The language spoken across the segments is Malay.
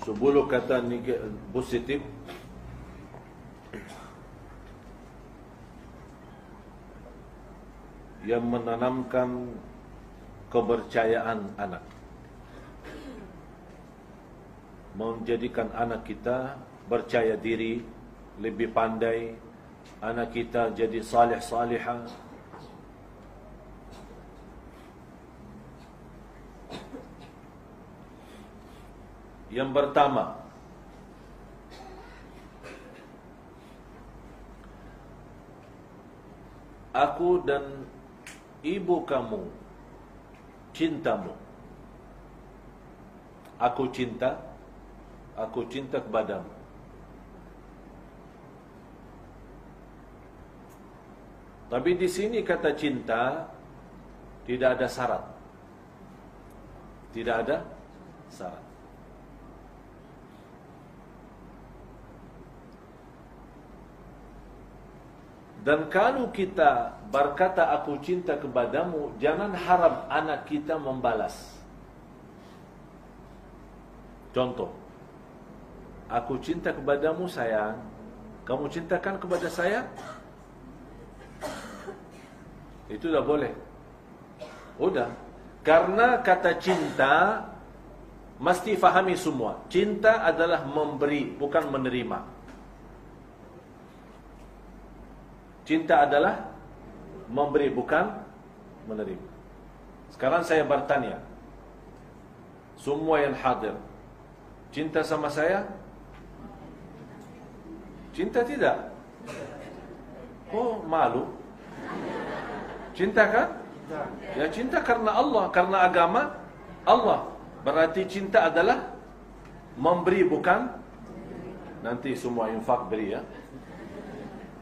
Sepuluh kata positif. Yang menanamkan kepercayaan anak. Menjadikan anak kita percaya diri lebih pandai anak kita jadi salih salihah yang pertama. Aku dan ibu kamu cintamu. Aku cinta aku cinta kepadamu. Tapi di sini kata cinta tidak ada syarat. Tidak ada syarat Dan kalau kita berkata aku cinta kepadamu, jangan harap anak kita membalas. Contoh, aku cinta kepadamu sayang, kamu cintakan kepada saya? Itu dah boleh. Udah. Karena kata cinta mesti fahami semua. Cinta adalah memberi, bukan menerima. Cinta adalah memberi bukan menerima. Sekarang saya bertanya. Semua yang hadir cinta sama saya? Cinta tidak? Oh, malu. Cinta kan? Ya cinta karena Allah, karena agama Allah. Berarti cinta adalah memberi bukan nanti semua infak beri ya.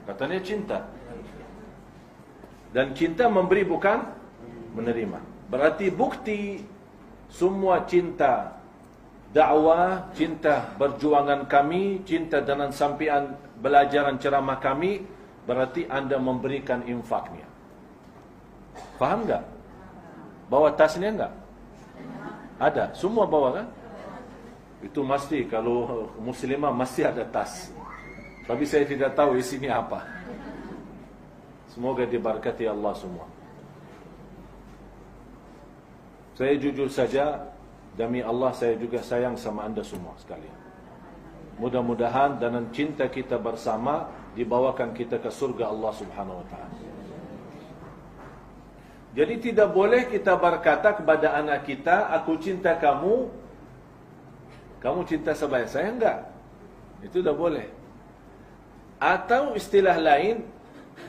Katanya cinta. Dan cinta memberi bukan menerima. Berarti bukti semua cinta dakwah, cinta perjuangan kami, cinta dengan sampian belajaran ceramah kami, berarti anda memberikan infaknya. Faham tak? Bawa tasnya enggak? Ada, semua bawa kan? Itu mesti kalau muslimah mesti ada tas. Tapi saya tidak tahu isinya apa. Semoga diberkati Allah semua. Saya jujur saja demi Allah saya juga sayang sama anda semua sekalian. Mudah-mudahan dengan cinta kita bersama dibawakan kita ke surga Allah Subhanahu wa taala. Jadi tidak boleh kita berkata kepada anak kita, aku cinta kamu, kamu cinta saya, saya enggak. Itu tidak boleh. Atau istilah lain,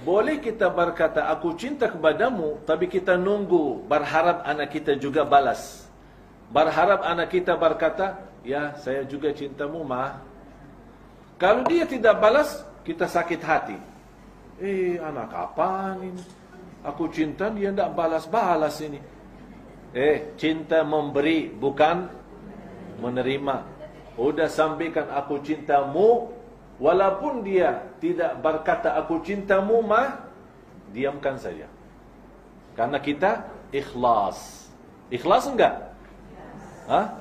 boleh kita berkata, aku cinta kepadamu, tapi kita nunggu, berharap anak kita juga balas. Berharap anak kita berkata, ya saya juga cintamu, mah. Kalau dia tidak balas, kita sakit hati. Eh, anak apa ini? Aku cinta, dia tidak balas-balas ini. Eh, cinta memberi, bukan menerima. Udah sampaikan aku cintamu, Walaupun dia tidak berkata aku cintamu mah diamkan saja. Karena kita ikhlas. Ikhlas enggak? Hah?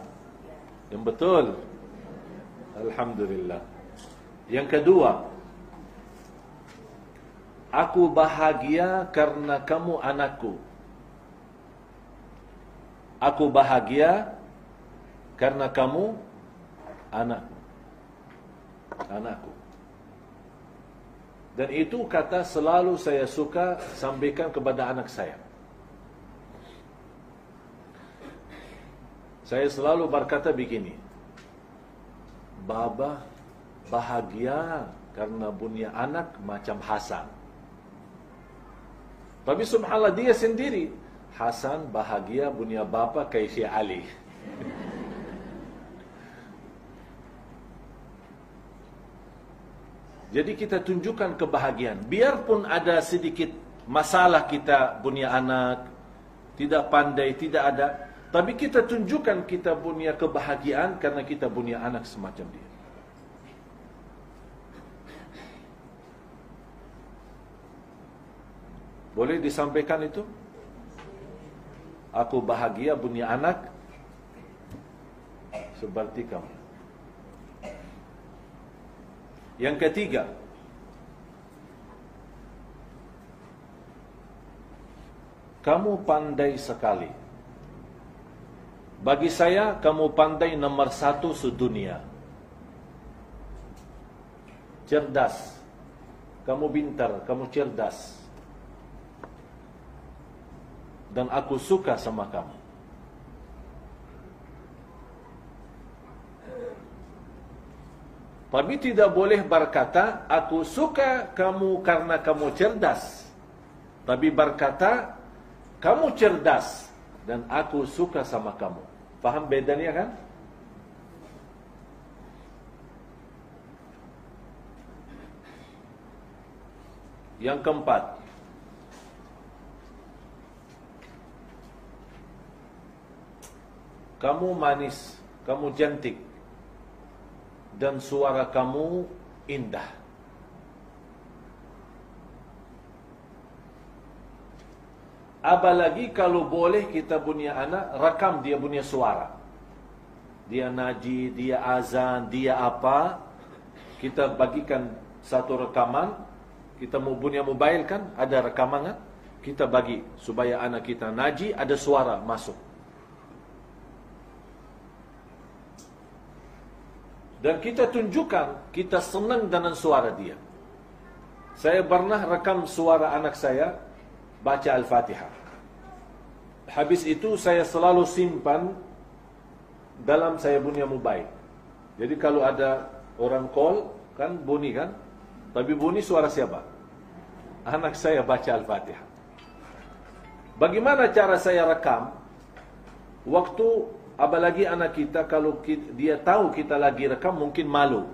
Yang betul. Alhamdulillah. Yang kedua, aku bahagia karena kamu anakku. Aku bahagia karena kamu anakku anakku. Dan itu kata selalu saya suka sampaikan kepada anak saya. Saya selalu berkata begini. Baba bahagia karena punya anak macam Hasan. Tapi subhanallah dia sendiri. Hasan bahagia punya bapa kayak Syekh Ali. Jadi kita tunjukkan kebahagiaan. Biarpun ada sedikit masalah kita punya anak, tidak pandai, tidak ada. Tapi kita tunjukkan kita punya kebahagiaan karena kita punya anak semacam dia. Boleh disampaikan itu? Aku bahagia punya anak seperti kamu. Yang ketiga, kamu pandai sekali. Bagi saya, kamu pandai nomor satu sedunia. Cerdas. Kamu pintar, kamu cerdas. Dan aku suka sama kamu. Tapi tidak boleh berkata, aku suka kamu karena kamu cerdas. Tapi berkata, kamu cerdas dan aku suka sama kamu. Faham bedanya kan? Yang keempat. Kamu manis, kamu cantik dan suara kamu indah. Apalagi kalau boleh kita punya anak rakam dia punya suara. Dia naji, dia azan, dia apa. Kita bagikan satu rekaman. Kita mau punya mobile kan, ada rekaman kan? Kita bagi supaya anak kita naji, ada suara masuk. Dan kita tunjukkan kita senang dengan suara dia. Saya pernah rekam suara anak saya baca Al-Fatihah. Habis itu saya selalu simpan dalam saya punya mobile. Jadi kalau ada orang call kan bunyi kan? Tapi bunyi suara siapa? Anak saya baca Al-Fatihah. Bagaimana cara saya rekam? Waktu apalagi anak kita kalau dia tahu kita lagi rekam mungkin malu.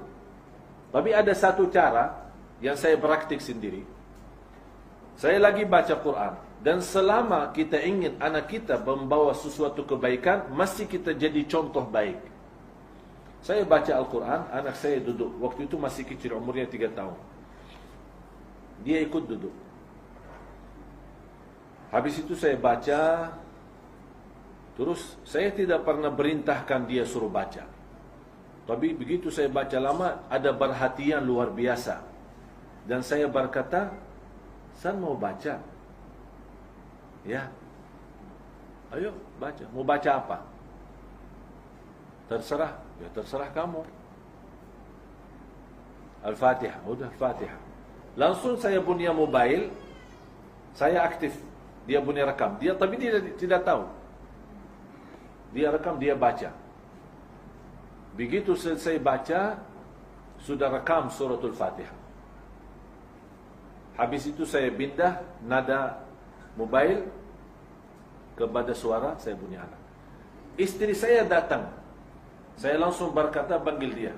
Tapi ada satu cara yang saya praktik sendiri. Saya lagi baca Quran dan selama kita ingin anak kita membawa sesuatu kebaikan, mesti kita jadi contoh baik. Saya baca Al-Quran, anak saya duduk. Waktu itu masih kecil, umurnya 3 tahun. Dia ikut duduk. Habis itu saya baca, terus saya tidak pernah berintahkan dia suruh baca. Tapi begitu saya baca lama, ada perhatian luar biasa. Dan saya berkata, San mau baca. Ya. Ayo baca. Mau baca apa? Terserah. Ya terserah kamu. Al-Fatihah. Udah Al-Fatihah. Langsung saya punya mobile. Saya aktif. Dia punya rekam. Dia tapi dia tidak tahu. Dia rekam, dia baca. Begitu selesai baca, sudah rekam suratul Fatihah. Habis itu saya pindah nada mobile kepada suara saya punya anak. Istri saya datang. Saya langsung berkata panggil dia.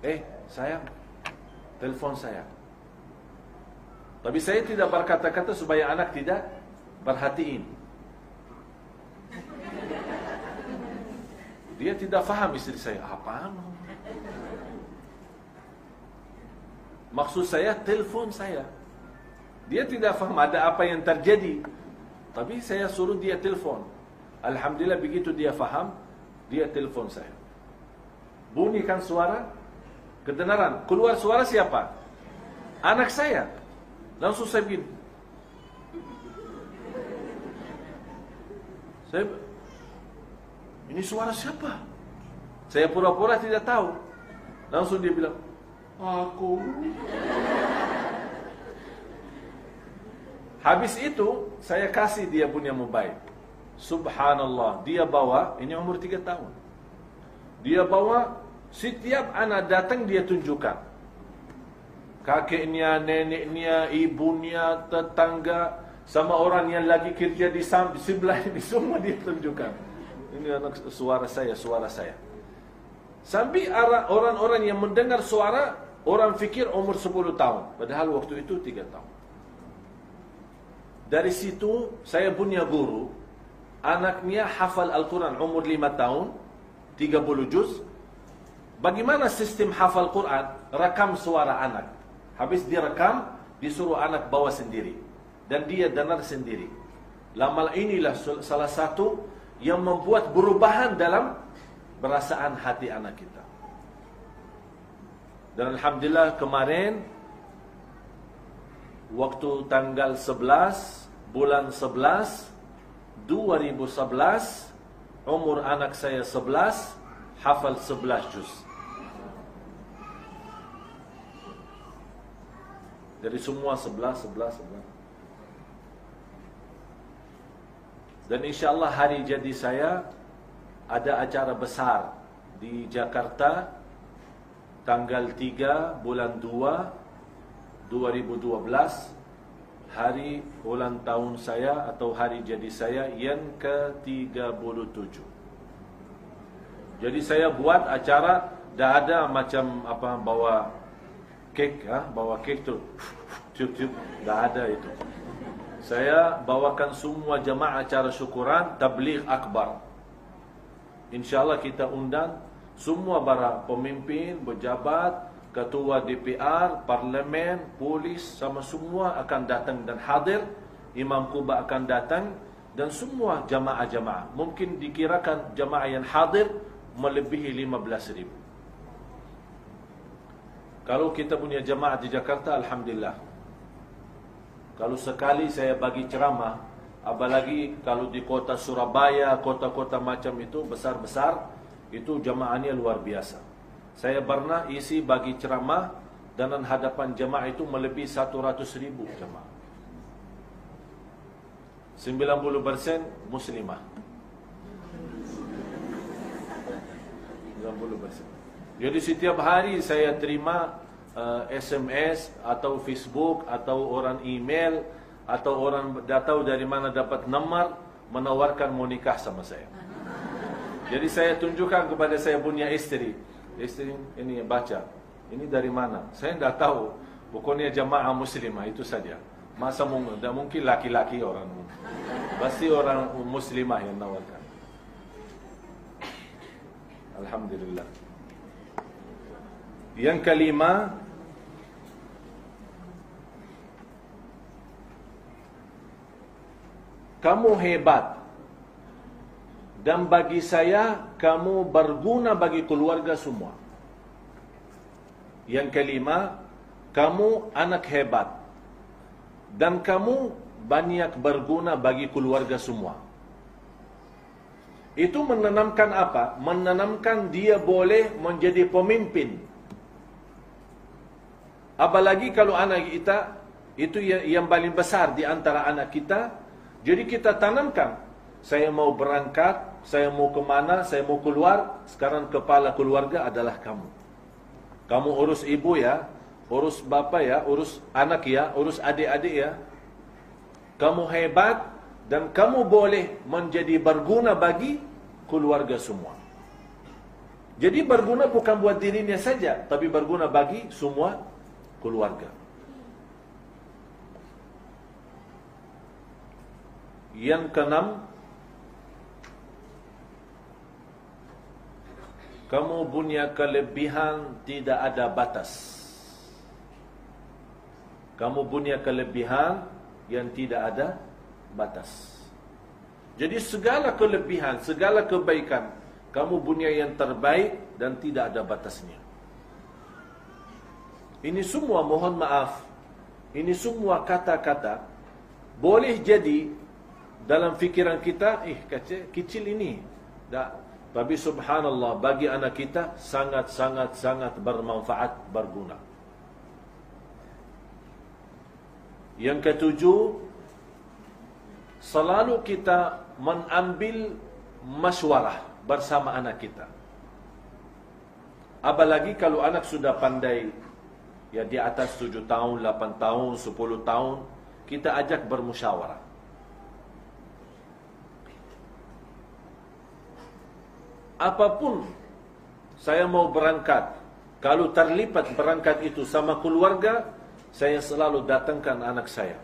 Eh, sayang, telefon saya. Tapi saya tidak berkata-kata supaya anak tidak perhatiin. Dia tidak faham istri saya. Apaan? Maksud saya telefon saya. Dia tidak faham ada apa yang terjadi. Tapi saya suruh dia telefon. Alhamdulillah begitu dia faham, dia telefon saya. Bunyikan suara, kedengaran. Keluar suara siapa? Anak saya. Langsung saya begini. Saya, ini suara siapa? Saya pura-pura tidak tahu. Langsung dia bilang, Aku. Habis itu, saya kasih dia punya mobile. Subhanallah, dia bawa, ini umur tiga tahun. Dia bawa, setiap anak datang dia tunjukkan. Kakeknya, neneknya, ibunya, tetangga, sama orang yang lagi kerja di sebelah ini, semua dia tunjukkan. Ini anak suara saya, suara saya. Sampai orang-orang yang mendengar suara, Orang fikir umur 10 tahun. Padahal waktu itu 3 tahun. Dari situ Saya punya guru Anaknya hafal Al-Quran umur 5 tahun 30 juz. Bagaimana sistem hafal Quran? Rekam suara anak. Habis dia rekam Disuruh anak bawa sendiri. Dan dia dengar sendiri. Lama inilah salah satu Yang membuat perubahan dalam Perasaan hati anak kita. Dan Alhamdulillah kemarin Waktu tanggal 11 Bulan 11 2011 Umur anak saya 11 Hafal 11 juz. Jadi semua 11, 11, 11 Dan insyaAllah hari jadi saya Ada acara besar Di Jakarta Tanggal 3 bulan 2 2012 Hari ulang tahun saya Atau hari jadi saya Yang ke-37 Jadi saya buat acara Dah ada macam apa bawa kek ha? Bawa kek tu. Tiup-tiup Dah ada itu saya bawakan semua jemaah acara syukuran tabligh akbar. InsyaAllah kita undang semua para pemimpin, pejabat, ketua DPR, parlimen, polis sama semua akan datang dan hadir. Imam Kuba akan datang dan semua jamaah-jamaah. Mungkin dikirakan jamaah yang hadir melebihi 15 ribu. Kalau kita punya jamaah di Jakarta, Alhamdulillah. Kalau sekali saya bagi ceramah, apalagi kalau di kota Surabaya, kota-kota macam itu besar-besar, itu jamaahnya luar biasa. Saya pernah isi bagi ceramah dan hadapan jamaah itu melebihi 100 ribu jamaah. 90% muslimah. 90%. Jadi setiap hari saya terima uh, SMS atau Facebook atau orang email atau orang dah tahu dari mana dapat nomor menawarkan mau nikah sama saya. Jadi saya tunjukkan kepada saya punya istri. Istri ini baca. Ini dari mana? Saya tidak tahu. Pokoknya jamaah muslimah itu saja. Masa mungkin, mungkin laki-laki orang. Pasti orang muslimah yang nawarkan. Alhamdulillah. Yang kelima Kamu hebat. Dan bagi saya Kamu berguna bagi keluarga semua. Yang kelima Kamu anak hebat. Dan kamu banyak berguna bagi keluarga semua. Itu menanamkan apa? Menanamkan dia boleh menjadi pemimpin Apalagi kalau anak kita itu yang paling besar di antara anak kita. Jadi kita tanamkan. Saya mau berangkat, saya mau ke mana, saya mau keluar. Sekarang kepala keluarga adalah kamu. Kamu urus ibu ya, urus bapa ya, urus anak ya, urus adik-adik ya. Kamu hebat dan kamu boleh menjadi berguna bagi keluarga semua. Jadi berguna bukan buat dirinya saja, tapi berguna bagi semua keluarga. Yang keenam, kamu punya kelebihan tidak ada batas. Kamu punya kelebihan yang tidak ada batas. Jadi segala kelebihan, segala kebaikan, kamu punya yang terbaik dan tidak ada batasnya. Ini semua mohon maaf. Ini semua kata-kata boleh jadi dalam fikiran kita, eh kecil, ini. Tak. Tapi subhanallah bagi anak kita sangat-sangat sangat bermanfaat, berguna. Yang ketujuh, selalu kita mengambil masywarah bersama anak kita. Apalagi kalau anak sudah pandai Ya di atas 7 tahun, 8 tahun, 10 tahun Kita ajak bermusyawarah. Apapun Saya mau berangkat Kalau terlipat berangkat itu sama keluarga Saya selalu datangkan anak saya.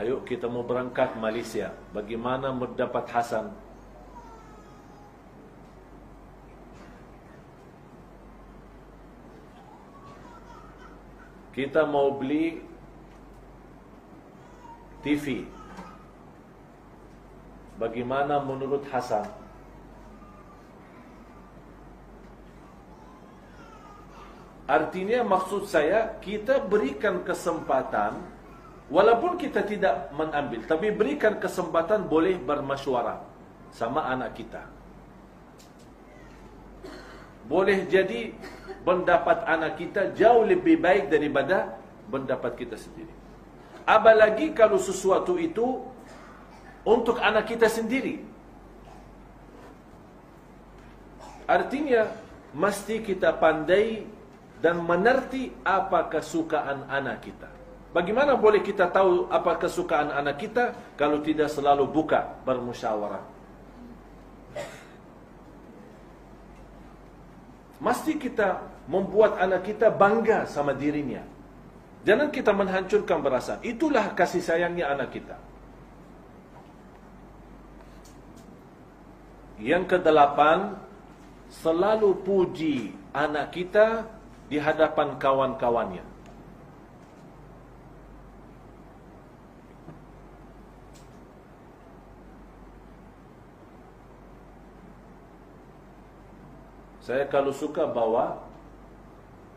Ayo kita mau berangkat Malaysia Bagaimana mendapat Hasan kita mau beli TV. Bagaimana menurut Hasan? Artinya maksud saya kita berikan kesempatan walaupun kita tidak mengambil tapi berikan kesempatan boleh bermasyuarah sama anak kita. Boleh jadi pendapat anak kita jauh lebih baik daripada pendapat kita sendiri. Apalagi kalau sesuatu itu untuk anak kita sendiri. Artinya mesti kita pandai dan mengerti apa kesukaan anak kita. Bagaimana boleh kita tahu apa kesukaan anak kita kalau tidak selalu buka bermusyawarah? Mesti kita membuat anak kita bangga sama dirinya. Jangan kita menghancurkan perasaan. Itulah kasih sayangnya anak kita. Yang kedelapan, selalu puji anak kita di hadapan kawan-kawannya. Saya kalau suka bawa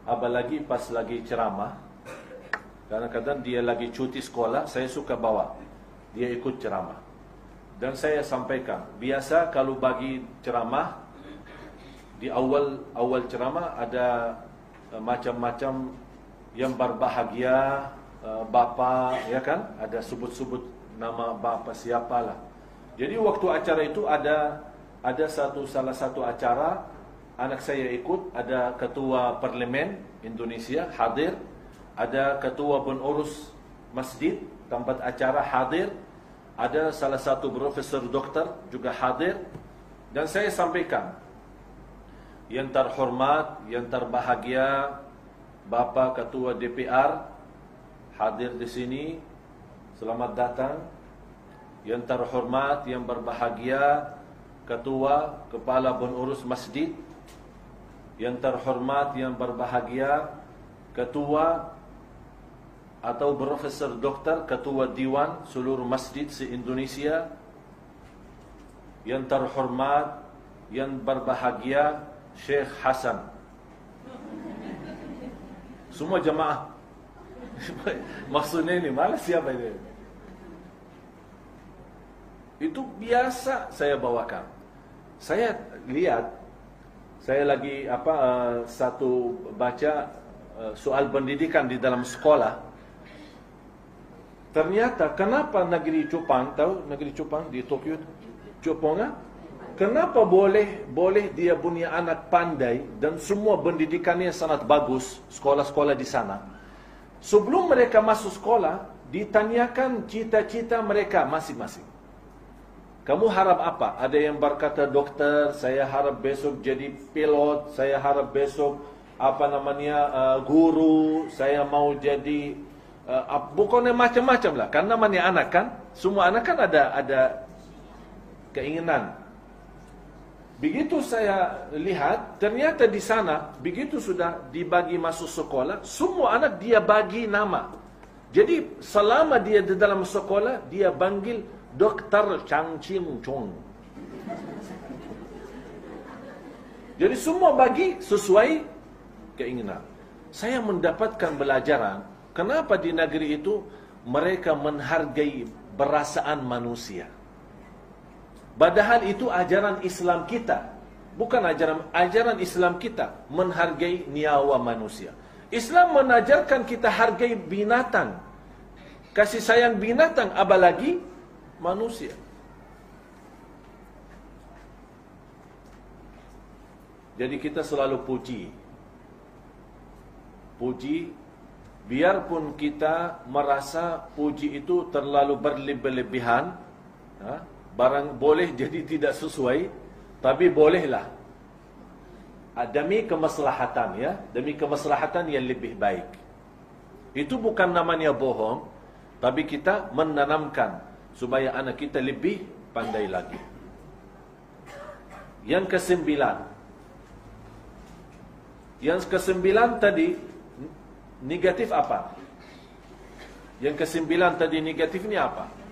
apalagi pas lagi ceramah kadang-kadang dia lagi cuti sekolah saya suka bawa. Dia ikut ceramah. Dan saya sampaikan biasa kalau bagi ceramah di awal awal ceramah ada uh, macam-macam yang berbahagia uh, bapa ya kan? Ada sebut-sebut nama bapa siapalah. Jadi waktu acara itu ada ada satu salah satu acara anak saya ikut ada ketua parlimen Indonesia hadir ada ketua pengurus masjid tempat acara hadir ada salah satu profesor doktor juga hadir dan saya sampaikan yang terhormat, yang terbahagia Bapa Ketua DPR hadir di sini. Selamat datang. Yang terhormat, yang berbahagia Ketua Kepala Pengurus Masjid. Yang terhormat, yang berbahagia Ketua atau Profesor Doktor Ketua Diwan seluruh masjid se-Indonesia. Yang terhormat, yang berbahagia Syekh Hasan. Semua jemaah. Maksudnya ini, mana siapa ini? Itu biasa saya bawakan. Saya lihat, saya lagi apa uh, satu baca uh, soal pendidikan di dalam sekolah. Ternyata kenapa negeri Jepang tahu negeri Jepang di Tokyo Jepang ah? Kenapa boleh boleh dia punya anak pandai dan semua pendidikannya sangat bagus sekolah-sekolah di sana. Sebelum mereka masuk sekolah, ditanyakan cita-cita mereka masing-masing. Kamu harap apa? Ada yang berkata dokter, saya harap besok jadi pilot, saya harap besok apa namanya uh, guru, saya mau jadi uh, bukannya macam-macam lah. Karena namanya anak kan, semua anak kan ada ada keinginan Begitu saya lihat, ternyata di sana, begitu sudah dibagi masuk sekolah, semua anak dia bagi nama. Jadi selama dia di dalam sekolah, dia panggil Dr. Chang Ching Chong. Jadi semua bagi sesuai keinginan. Saya mendapatkan belajaran, kenapa di negeri itu mereka menghargai perasaan manusia. Padahal itu ajaran Islam kita. Bukan ajaran ajaran Islam kita menghargai nyawa manusia. Islam mengajarkan kita hargai binatang. Kasih sayang binatang apalagi manusia. Jadi kita selalu puji. Puji biarpun kita merasa puji itu terlalu berlebihan, ha? barang boleh jadi tidak sesuai tapi bolehlah ah, demi kemaslahatan ya demi kemaslahatan yang lebih baik itu bukan namanya bohong tapi kita menanamkan supaya anak kita lebih pandai lagi yang kesembilan yang kesembilan tadi negatif apa yang kesembilan tadi negatifnya apa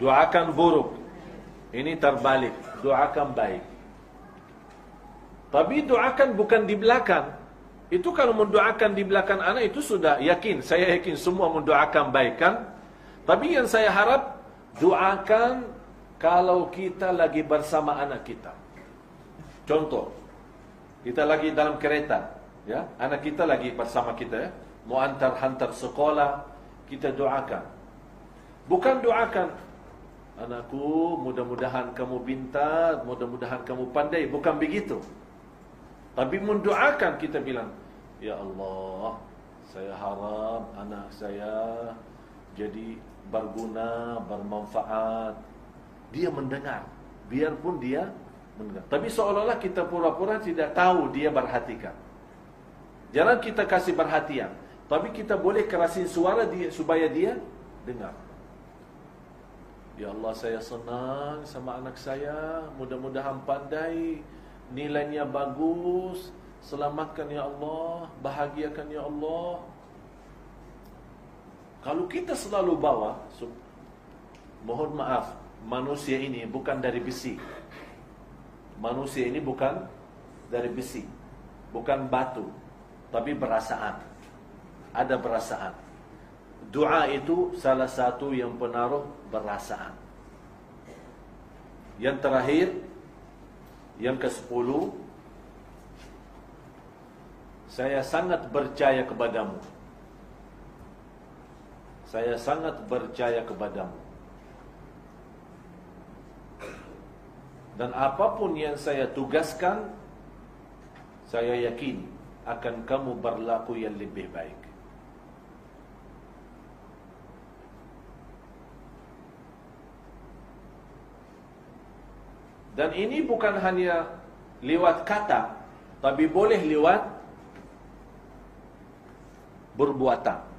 Doakan buruk. Ini terbalik. Doakan baik. Tapi doakan bukan di belakang. Itu kalau mendoakan di belakang anak itu sudah yakin. Saya yakin semua mendoakan baik kan. Tapi yang saya harap doakan kalau kita lagi bersama anak kita. Contoh, kita lagi dalam kereta, ya, anak kita lagi bersama kita, ya, mau antar hantar sekolah, kita doakan. Bukan doakan, anakku mudah-mudahan kamu pintar, mudah-mudahan kamu pandai, bukan begitu. Tapi mendoakan kita bilang, Ya Allah, saya harap anak saya jadi berguna, bermanfaat. Dia mendengar, biarpun dia mendengar. Tapi seolah-olah kita pura-pura tidak tahu dia berhatikan. Jangan kita kasih perhatian, tapi kita boleh kerasin suara dia supaya dia dengar. Ya Allah, saya senang sama anak saya. Mudah-mudahan pandai nilainya bagus, selamatkan ya Allah, bahagiakan ya Allah. Kalau kita selalu bawa, mohon maaf, manusia ini bukan dari besi. Manusia ini bukan dari besi, bukan batu, tapi perasaan. Ada perasaan. Doa itu salah satu yang penaruh perasaan. Yang terakhir, yang ke-10 Saya sangat percaya kepadamu Saya sangat percaya kepadamu Dan apapun yang saya tugaskan Saya yakin Akan kamu berlaku yang lebih baik Dan ini bukan hanya lewat kata, tapi boleh lewat perbuatan.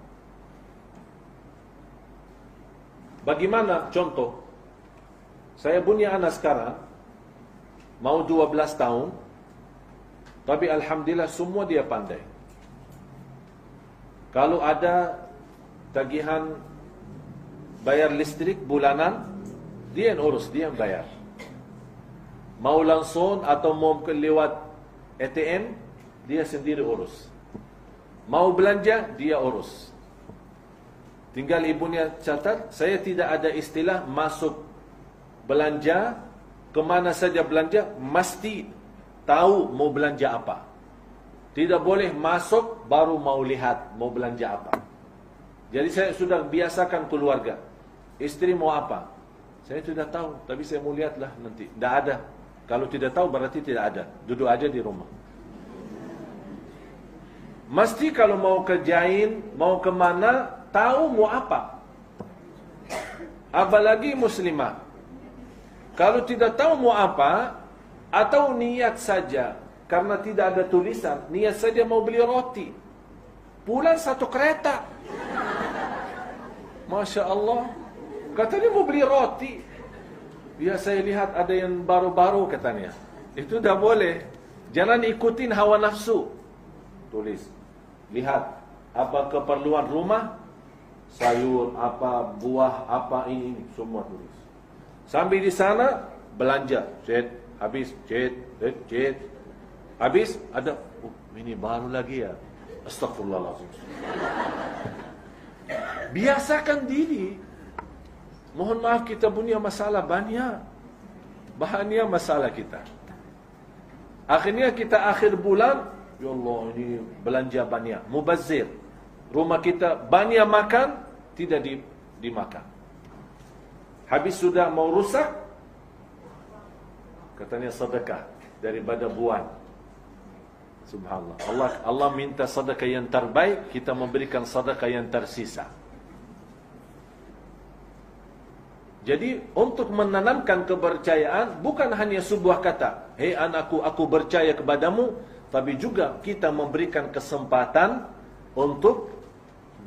Bagaimana contoh? Saya punya anak sekarang, mau 12 tahun, tapi Alhamdulillah semua dia pandai. Kalau ada tagihan bayar listrik bulanan, dia yang urus, dia yang bayar. Mau langsung atau mau lewat ATM Dia sendiri urus Mau belanja, dia urus Tinggal ibunya catat Saya tidak ada istilah masuk belanja Kemana saja belanja Mesti tahu mau belanja apa. Tidak boleh masuk baru mau lihat mau belanja apa. Jadi saya sudah biasakan keluarga Istri mau apa? Saya sudah tahu Tapi saya mau lihatlah nanti. Tidak ada. Kalau tidak tahu berarti tidak ada. Duduk aja di rumah. Mesti kalau mau kerjain, mau kemana, tahu mau apa. Apalagi muslimah. Kalau tidak tahu mau apa, atau niat saja, karena tidak ada tulisan, niat saja mau beli roti. Pulang satu kereta. Masya Allah. Katanya mau beli roti. Ya saya lihat ada yang baru-baru katanya. Itu dah boleh. Jangan ikutin hawa nafsu. Tulis. Lihat apa keperluan rumah, sayur apa, buah apa ini, ini semua tulis. Sambil di sana belanja, cet, habis, cet, cet, cet. Habis ada oh, ini baru lagi ya. Astagfirullahalazim. Biasakan diri Mohon maaf kita punya masalah banyak. Bahannya masalah kita. Akhirnya kita akhir bulan, ya Allah ini belanja banyak, mubazir. Rumah kita banyak makan, tidak di, dimakan. Habis sudah mau rusak, katanya sedekah daripada buan. Subhanallah. Allah Allah minta sedekah yang terbaik, kita memberikan sedekah yang tersisa. Jadi untuk menanamkan kepercayaan bukan hanya sebuah kata, "Hei anakku, aku percaya kepadamu," tapi juga kita memberikan kesempatan untuk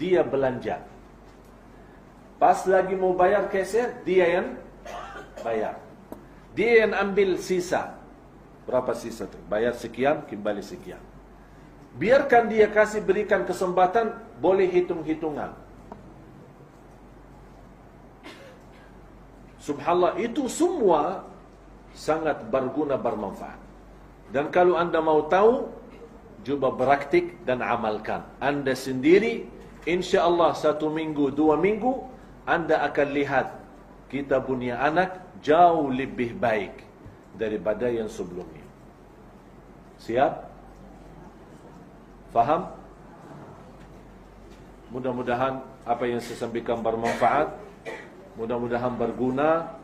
dia belanja. Pas lagi mau bayar keser, dia yang bayar. Dia yang ambil sisa. Berapa sisa tu? Bayar sekian, kembali sekian. Biarkan dia kasih berikan kesempatan, boleh hitung-hitungan. Subhanallah itu semua sangat berguna bermanfaat. Dan kalau anda mau tahu Cuba beraktik dan amalkan. Anda sendiri, insya Allah satu minggu, dua minggu, anda akan lihat kita punya anak jauh lebih baik daripada yang sebelumnya. Siap? Faham? Mudah-mudahan apa yang saya sampaikan bermanfaat. Mudah-mudahan berguna.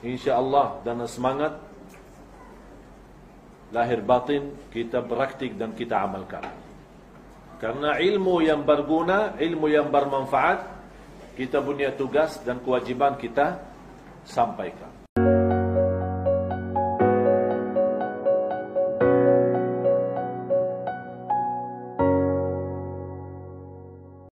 Insya Allah dan semangat lahir batin kita praktik dan kita amalkan. Karena ilmu yang berguna, ilmu yang bermanfaat, kita punya tugas dan kewajiban kita sampaikan.